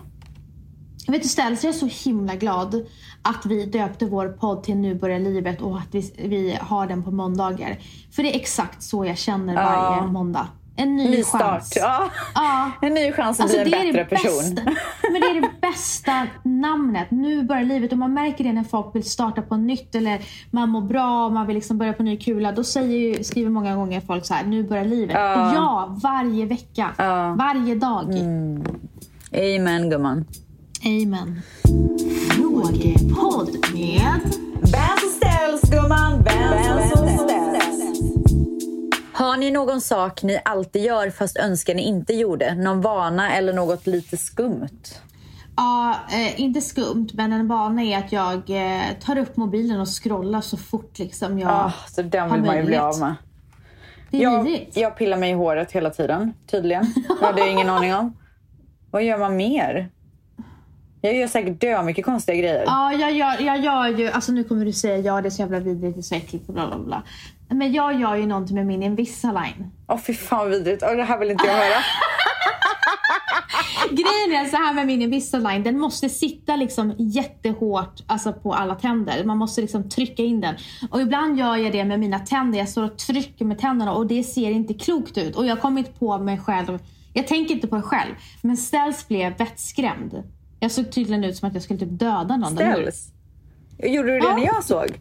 Jag vet du Ställs, jag är så himla glad att vi döpte vår podd till Nu börjar livet och att vi, vi har den på måndagar. För det är exakt så jag känner varje Ja. måndag. En ny, Ny chans. start. Ja. Ja. *laughs* En ny chans att Alltså, bli en bättre person. Bästa, *laughs* men det är det bästa namnet. Nu börjar livet. Och man märker det när folk vill starta på nytt eller man mår bra och man vill liksom börja på ny kula. Då säger skriver många gånger folk så här, nu börjar livet. Ja. Ja, varje vecka. Ja. Mm. Varje dag. Amen gumman. Amen. Frågepodd med Vem som ställs gumman, vem som ställs. Har ni någon sak ni alltid gör fast önskar ni inte gjorde? Någon vana eller något lite skumt? Ja, eh, inte skumt, men en vana är att jag eh, tar upp mobilen och scrollar så fort liksom jag Ah, så den har vill man ju bli av med. Det är Jag, vidrigt. jag pillar mig i håret hela tiden, tydligen. Det hade jag ingen aning om. Vad gör man mer? Jag gör säkert dö mycket konstiga grejer. Ja, jag gör, jag gör ju, alltså nu kommer du säga ja det är så jävla vidrigt, det är så äckligt bla bla bla. Men jag gör ju någonting med min Invisalign. Åh fy fan vad vidrigt. Åh, det här vill inte jag höra. *laughs* Grejen är så här med min Invisalign, den måste sitta liksom jättehårt alltså på alla tänder. Man måste liksom trycka in den. Och ibland gör jag det med mina tänder, jag står och trycker med tänderna och det ser inte klokt ut. Och jag har kommit på mig själv, jag tänker inte på det själv, men Ställs blev vettskrämd. Jag såg tydligen ut som att jag skulle typ döda någon. Ställs. Gjorde du det Ja. när jag såg?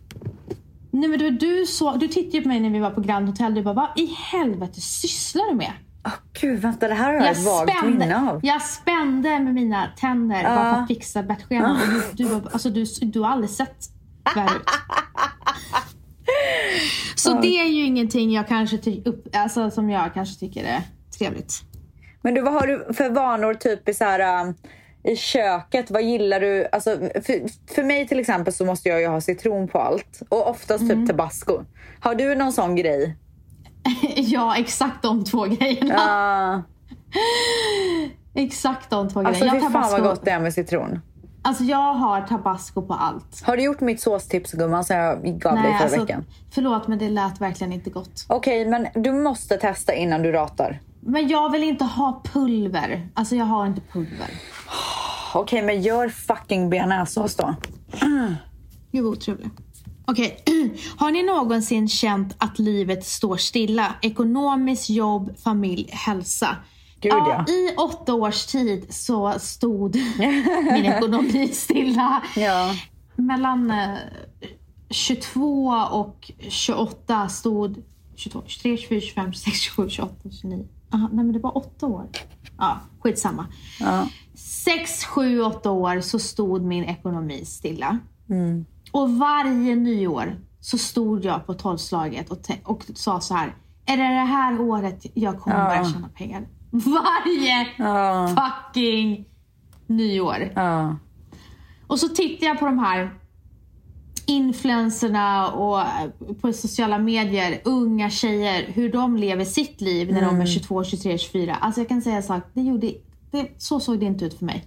Nej men du, du, så, du tittade på mig när vi var på Grand Hotel. Du bara, vad i helvete sysslar du med? Åh gud, vänta det här har jag, Jag ett vagt minne av. jag spände med mina tänder bara för att fixa bettskenan. Och du, du, alltså, du, du har aldrig sett värre ut. *laughs* Så det är ju ingenting jag kanske ty- upp, alltså, som jag kanske tycker är trevligt. Men du, vad har du för vanor typ i, så här, um, i köket? Vad gillar du? Alltså, för, för mig till exempel så måste jag ju ha citron på allt. Och oftast Mm. typ tabasco. Har du någon sån grej? *laughs* ja, exakt de två grejerna. Ja. *laughs* Exakt de två alltså grejerna. fy Jag fan vad gott det är med citron. Alltså jag har tabasco på allt. Har du gjort mitt såstips gumman som jag gav dig förra alltså, veckan? förlåt men det lät verkligen inte gott. Okej, men du måste testa innan du ratar. Men jag vill inte ha pulver. Alltså jag har inte pulver. *gasps* *laughs* Okej, men gör fucking bearnaisesås då. *clears throat* Gud vad otrevlig. Okej, *clears throat* har ni någonsin känt att livet står stilla? Ekonomiskt, jobb, familj, hälsa. Gud, ja. I åtta års tid så stod *laughs* min ekonomi stilla. Ja. Mellan eh, 22 och 28 stod 22, 23, 24, 25, 26, 27, 28, 29. Aha, nej men det var åtta år. Ja, skitsamma. Ja. Sex, sju, åtta år så stod min ekonomi stilla. Mm. Och varje nyår så stod jag på tolvslaget och, och sa så här. Är det det här året jag kommer Ja. börja tjäna pengar? *laughs* Varje Ja. fucking nyår. Ja. Och så tittar jag på de här influencerna och eh, på sociala medier, unga tjejer, hur de lever sitt liv när Mm. de är 22, 23, 24. Alltså jag kan säga så att det gjorde, det, så såg det inte ut för mig.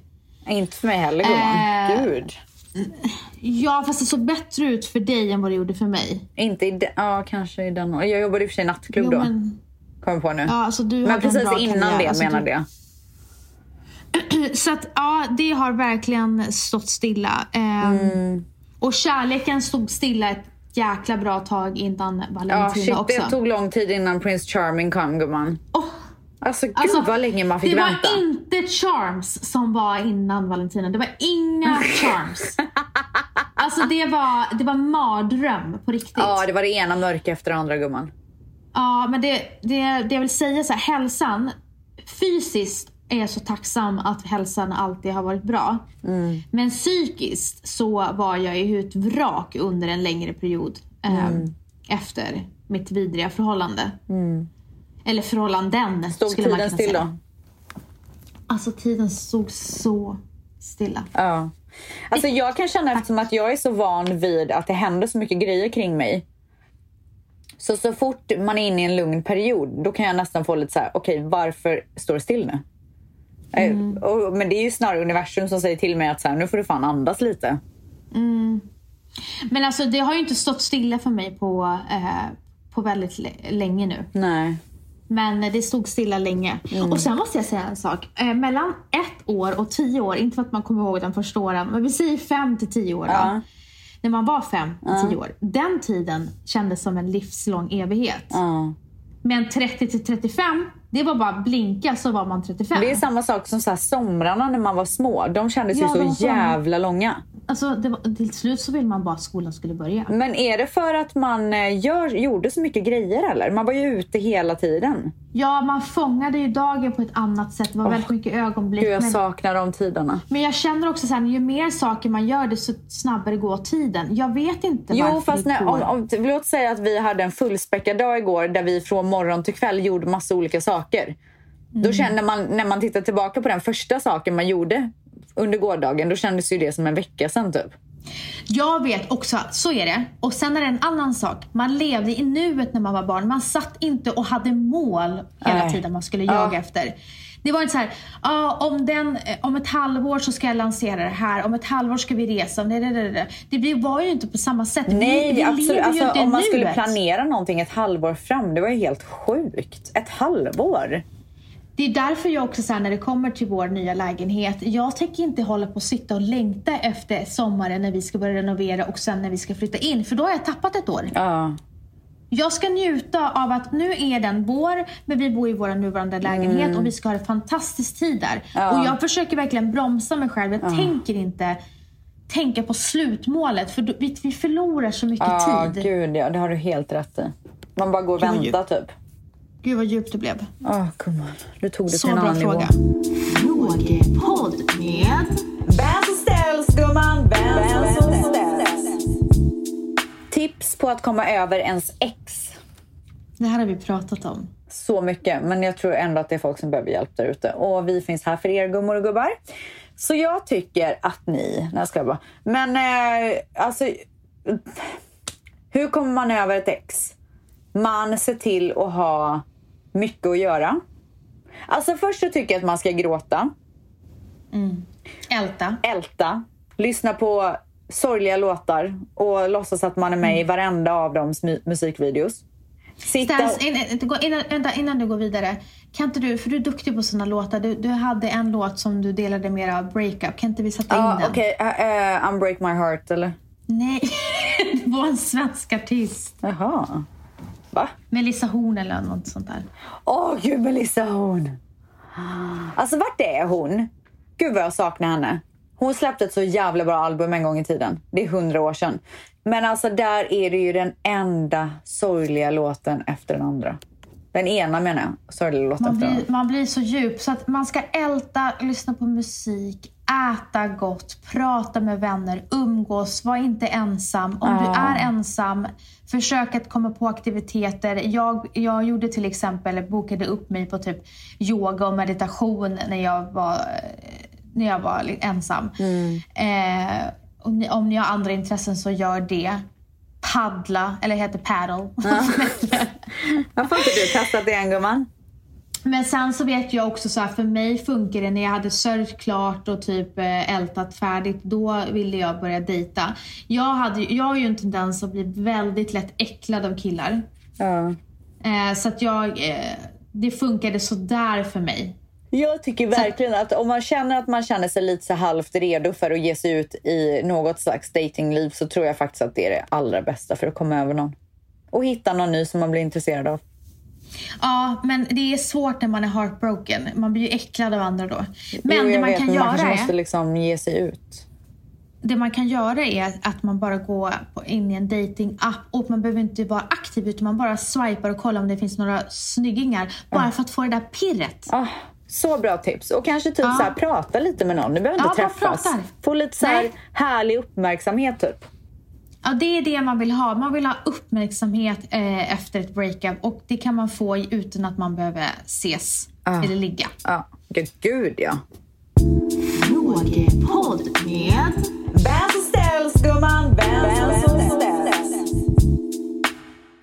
Inte för mig heller gumman. Eh. Gud. Ja, fast det såg bättre ut för dig än vad det gjorde för mig. Inte i den, ja kanske i den. Jag jobbade i och för sig nattklubb Jo, då. men, Kommer på nu. ja, alltså, du men en precis innan karriär. det Alltså, menar du, det. *clears throat* Så att ja, det har verkligen stått stilla. Ehm, Mm. Och kärleken stod stilla ett jäkla bra tag innan Ja, Valentina shit, också. det tog lång tid innan Prince Charming kom gumman. Åh, Alltså gud Alltså, vad länge man fick det vänta. var inte charms som var innan Valentina. Det var inga *laughs* charms. alltså det var, det var mardröm på riktigt. Ja, det var det ena mörka efter det andra gumman. Ja, men det, det, det jag vill säga så här, hälsan fysiskt är så tacksam att hälsan alltid har varit bra. Mm. Men psykiskt så var jag ju ett vrak under en längre period eh, Mm. efter mitt vidriga förhållande. Eller förhållanden Stod skulle man tiden kunna still säga. då? Alltså tiden stod så stilla. Ja. Alltså jag kan känna eftersom att jag är så van vid att det händer så mycket grejer kring mig. Så så fort man är inne i en lugn period, då kan jag nästan få lite så här: okej varför står det still nu? Eh, Och, men det är ju snarare universum som säger till mig att så här, nu får du fan andas lite. Men alltså det har ju inte stått stilla för mig på, eh, på väldigt länge nu. Nej. Men det stod stilla länge. Mm. Och sen måste jag säga en sak. Eh, mellan ett år och tio år, inte för att man kommer ihåg den första åren, men vi säger fem till tio år. Ja. När man var fem till tio år. Den tiden kändes som en livslång evighet. Ja. Men 30 till 35, det var bara blinka så var man 35. Det är samma sak som så här somrarna när man var små. De kändes Ja, ju så jävla långa. Alltså det var, till slut så vill man bara att skolan skulle börja. Men är det för att man eh, gör, gjorde så mycket grejer eller? Man var ju ute hela tiden. Ja, man fångade ju dagen på ett annat sätt. Det var väldigt mycket ögonblick. Gud, jag men- saknar de tiderna. Men jag känner också så här, ju mer saker man gör desto snabbare går tiden. Jag vet inte Jo, varför fast det går. om, om, låt säga att vi hade en fullspäckad dag igår där vi från morgon till kväll gjorde massa olika saker. Mm. Då känner man, när man tittar tillbaka på den första saken man gjorde under gårdagen, då kändes ju det som en vecka sedan typ. Jag vet också så är det. Och sen är det en annan sak. Man levde i nuet när man var barn. Man satt inte och hade mål hela Nej. tiden man skulle Ja. jaga efter. Det var inte så här, ah, om, den, eh, om ett halvår så ska jag lansera det här, om ett halvår ska vi resa. Nej, nej, nej, nej. Det var ju inte på samma sätt. Nej, vi, vi absolut. Alltså, om man nuet. skulle planera någonting ett halvår fram, det var ju helt sjukt. Ett halvår? Det är därför jag också så här, när det kommer till vår nya lägenhet, jag tänker inte hålla på och sitta och längta efter sommaren när vi ska börja renovera och sen när vi ska flytta in, för då har jag tappat ett år. Ja. Jag ska njuta av att nu är den vår, men vi bor i vår nuvarande lägenhet och vi ska ha en fantastisk tid där. Mm. Ja. Och jag försöker verkligen bromsa mig själv. Jag tänker inte tänka på slutmålet, för då- vi, vi förlorar så mycket Ja, tid. gud ja. Det har du helt rätt i. Man bara går och väntar typ. Gud vad djupt det blev. Åh, gumman. Du tog det Så till en bra annan fråga. nivå. Frågepodd med Vem som ställs gumman, vem som ställs. Tips på att komma över ens ex. Det här har vi pratat om. Så mycket, men jag tror ändå att det är folk som behöver hjälp där ute. Och vi finns här för er gummor och gubbar. Så jag tycker att ni... Nej, jag ska bara. Men eh, alltså... Hur kommer man över ett ex? Man ser till att ha mycket att göra. Alltså först så tycker jag att man ska gråta. Älta. älta, lyssna på sorgliga låtar och låtsas att man är med i varenda av mu- musikvideos. Sitta Stans, innan, vänta, innan du går vidare. kan inte du, för du är duktig på såna låtar. Du, du hade en låt som du delade med av breakup. Kan inte vi sätta in den? okej. Okay. Uh, Unbreak My Heart, eller? Nej, *laughs* det var en svensk artist. Jaha. Va? Melissa Horn eller något sånt där. Åh, gud, Melissa Horn. Alltså, vart är hon? Gud vad jag saknar henne. Hon släppte ett så jävla bra album en gång i tiden. Det är hundra år sedan. Men alltså där är det ju den enda sorgliga låten efter den andra. Den ena menar jag. Sorgliga låten Man efter den blir, andra. man blir så djup så att man ska älta, lyssna på musik, äta gott, prata med vänner, umgås, var inte ensam. Om du Ja. är ensam, försök att komma på aktiviteter. Jag, jag gjorde till exempel, bokade upp mig på typ yoga och meditation när jag var, när jag var ensam. Eh, om, ni, om ni har andra intressen så gör det. Paddla, eller heter paddle. *laughs* Varför har inte du testat det än gumman? Men sen så vet jag också så här, för mig funkar det när jag hade sörjt klart och typ eh, ältat färdigt. Då ville jag börja dejta. Jag, hade, jag har ju en tendens att bli väldigt lätt äcklad av killar. Ja. Eh, så att jag, eh, det funkade sådär för mig. Jag tycker verkligen att om man känner att man känner sig lite så halvt redo för att ge sig ut i något slags datingliv så tror jag faktiskt att det är det allra bästa för att komma över någon. Och hitta någon ny som man blir intresserad av. Ja, men det är svårt när man är heartbroken. Man blir ju äcklad av andra då. Men Jo, det man vet, kan men göra man är... måste liksom ge sig ut. Det man kan göra är att man bara går in i en dating-app och man behöver inte vara aktiv utan man bara swipar och kollar om det finns några snyggingar. Bara för att få det där pirret. Ah, så bra tips. Och kanske typ Ja. så här, prata lite med någon. Du behöver inte träffas. Få lite så här härlig uppmärksamhet typ. Ja, det är det man vill ha. Man vill ha uppmärksamhet eh, efter ett breakup och det kan man få utan att man behöver ses Ja. eller ligga. Ja, gud, gud ja. Frågepodd med Vem som ställs gumman, vem som ställs.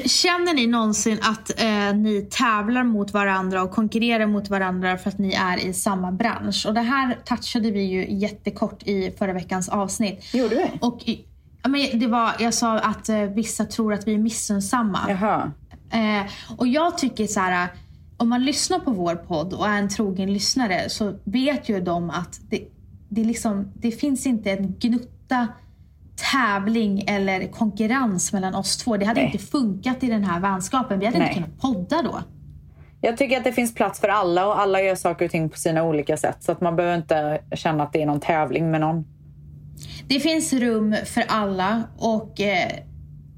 Känner ni någonsin att eh, ni tävlar mot varandra och konkurrerar mot varandra för att ni är i samma bransch? Och det här touchade vi ju jättekort i förra veckans avsnitt. Gjorde vi? Och i- ja, men det var, jag sa att eh, vissa tror att vi är missunnsamma. Jaha. Eh, och jag tycker så här, om man lyssnar på vår podd och är en trogen lyssnare så vet ju de att det, det, liksom, det finns inte en gnutta tävling eller konkurrens mellan oss två. Det hade Nej. inte funkat i den här vänskapen. Vi hade Nej. inte kunnat podda då. Jag tycker att det finns plats för alla och alla gör saker och ting på sina olika sätt. Så att man behöver inte känna att det är någon tävling med någon. Det finns rum för alla och eh,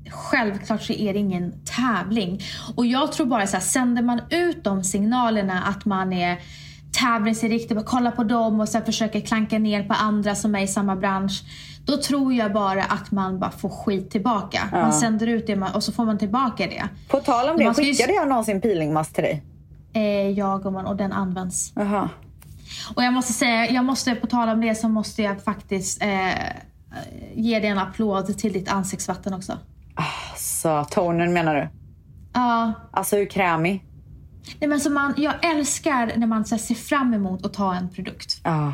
självklart så är det ingen tävling. Och jag tror bara så här, sänder man ut de signalerna att man är tävlingsinriktad och kollar på dem och här försöker klanka ner på andra som är i samma bransch. Då tror jag bara att man bara får skit tillbaka. Man sänder ut det man- och så får man tillbaka det. På tal om det, Man ska ju- skickade jag någonsin peelingmask till dig? Eh, jag och, man, och den används. Jaha. Och jag måste säga, jag måste på tal om det så måste jag faktiskt eh, ge dig en applåd till ditt ansiktsvatten också. Så tonen menar du? Ja, Alltså hur krämig? Nej, men så man, jag älskar när man så här, ser fram emot att ta en produkt. Ah.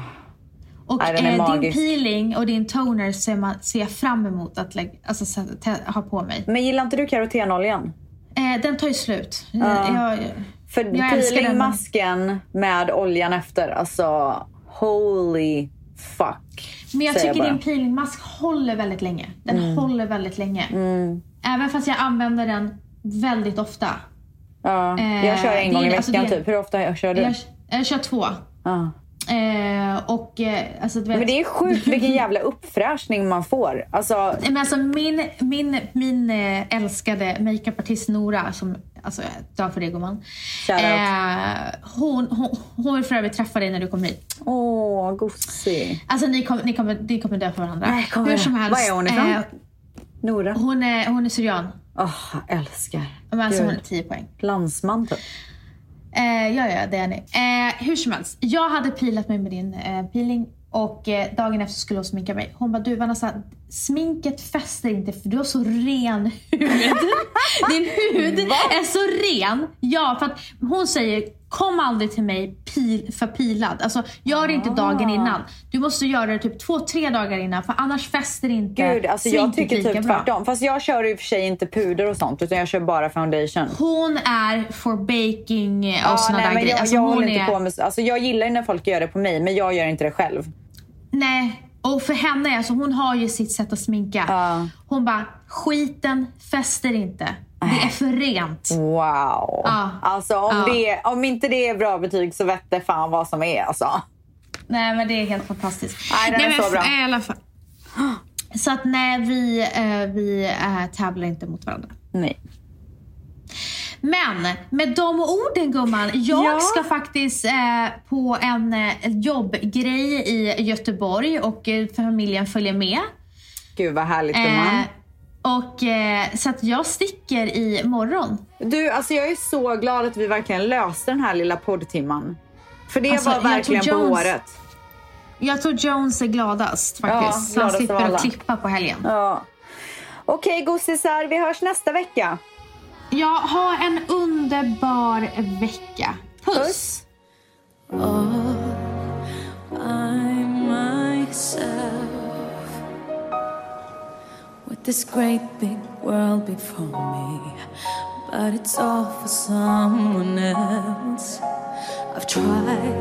Och Nej, eh, din magisk. peeling och din toner ser, man, ser jag fram emot att lägga, alltså, ha på mig. Men gillar inte du karotenoljan? Eh, den tar ju slut. Eh, Jag, För Jag peelingmasken med oljan efter, alltså holy fuck. men jag tycker bara. din peelingmask håller väldigt länge. Den Mm. håller väldigt länge. Även fast jag använder den väldigt ofta. Ja, Eh, jag kör en det gång i alltså veckan det- typ. Hur ofta kör du? Jag, jag kör två. Ja. Eh, och eh, alltså, vet, Men det är sjukt vilken *laughs* jävla uppfräschning man får. Alltså, Men alltså min, min, min eh, älskade makeupartist Nora, som, alltså jag dör för det gumman. Eh, hon, hon, hon vill för övrigt träffa dig när du kommer hit. åh, gosig. Alltså ni kommer, ni kommer, ni kommer dö för varandra. Nej, kommer Hur som helst. Var är hon ifrån? eh, Nora. hon, är, hon är syrian. Åh, jag älskar. Men alltså Gud. hon är 10 poäng. Landsman typ. Eh, ja, ja, det är ni. Eh, hur som helst. Jag hade pilat mig med din eh, peeling och eh, dagen efter skulle hon sminka mig. Hon bara, du Vanessa, sminket fäster inte för du har så ren hud. *laughs* Din hud är så ren. Ja, för att hon säger kom aldrig till mig pil, förpilad. Alltså, gör det inte dagen innan. Du måste göra det typ två, tre dagar innan för annars fäster inte Gud, alltså jag tycker typ bra. tvärtom. Fast jag kör i och för sig inte puder och sånt utan jag kör bara foundation. Hon är for baking och Ja, såna nej, där men grejer. jag, Alltså, jag hon inte är, på med, alltså jag gillar när folk gör det på mig men jag gör inte det själv. Nej, och för henne, alltså hon har ju sitt sätt att sminka. Ja. Hon bara, skiten fäster inte. Det är för rent. Wow. Ja. Alltså om, Ja. det, om inte det är bra betyg så vet det fan vad som är alltså. Nej men det är helt fantastiskt. Nej, den är men så bra. I alla fall. Så att nej, vi, eh, vi eh, tävlar inte mot varandra. Nej. Men med de orden gumman, jag Ja. ska faktiskt eh, på en eh, jobbgrej i Göteborg och eh, familjen följer med. Gud vad härligt gumman. och eh, Så att jag sticker i morgon. Du, alltså jag är så glad att vi verkligen löste den här lilla poddtimman. För det Alltså, var verkligen på Jones- håret. Jag tror Jones är gladast faktiskt. Ja, Han gladast av slipper att klippa på helgen. Ja. Okej gossisar, vi hörs nästa vecka. Ja, ha en underbar vecka. Puss! Puss. Oh, myself with this great big world before me, but it's all for someone else. I've tried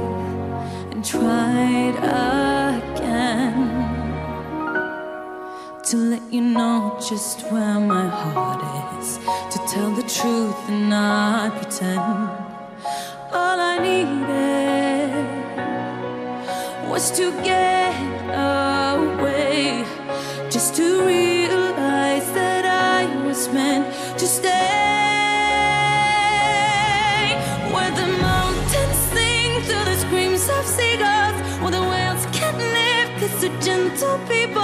and tried again to let you know just where my heart is, to tell the truth and not pretend. All I needed was to get away, just to realize that I was meant to stay. Where the mountains sing through the screams of seagulls, where the whales can't live, cause the gentle people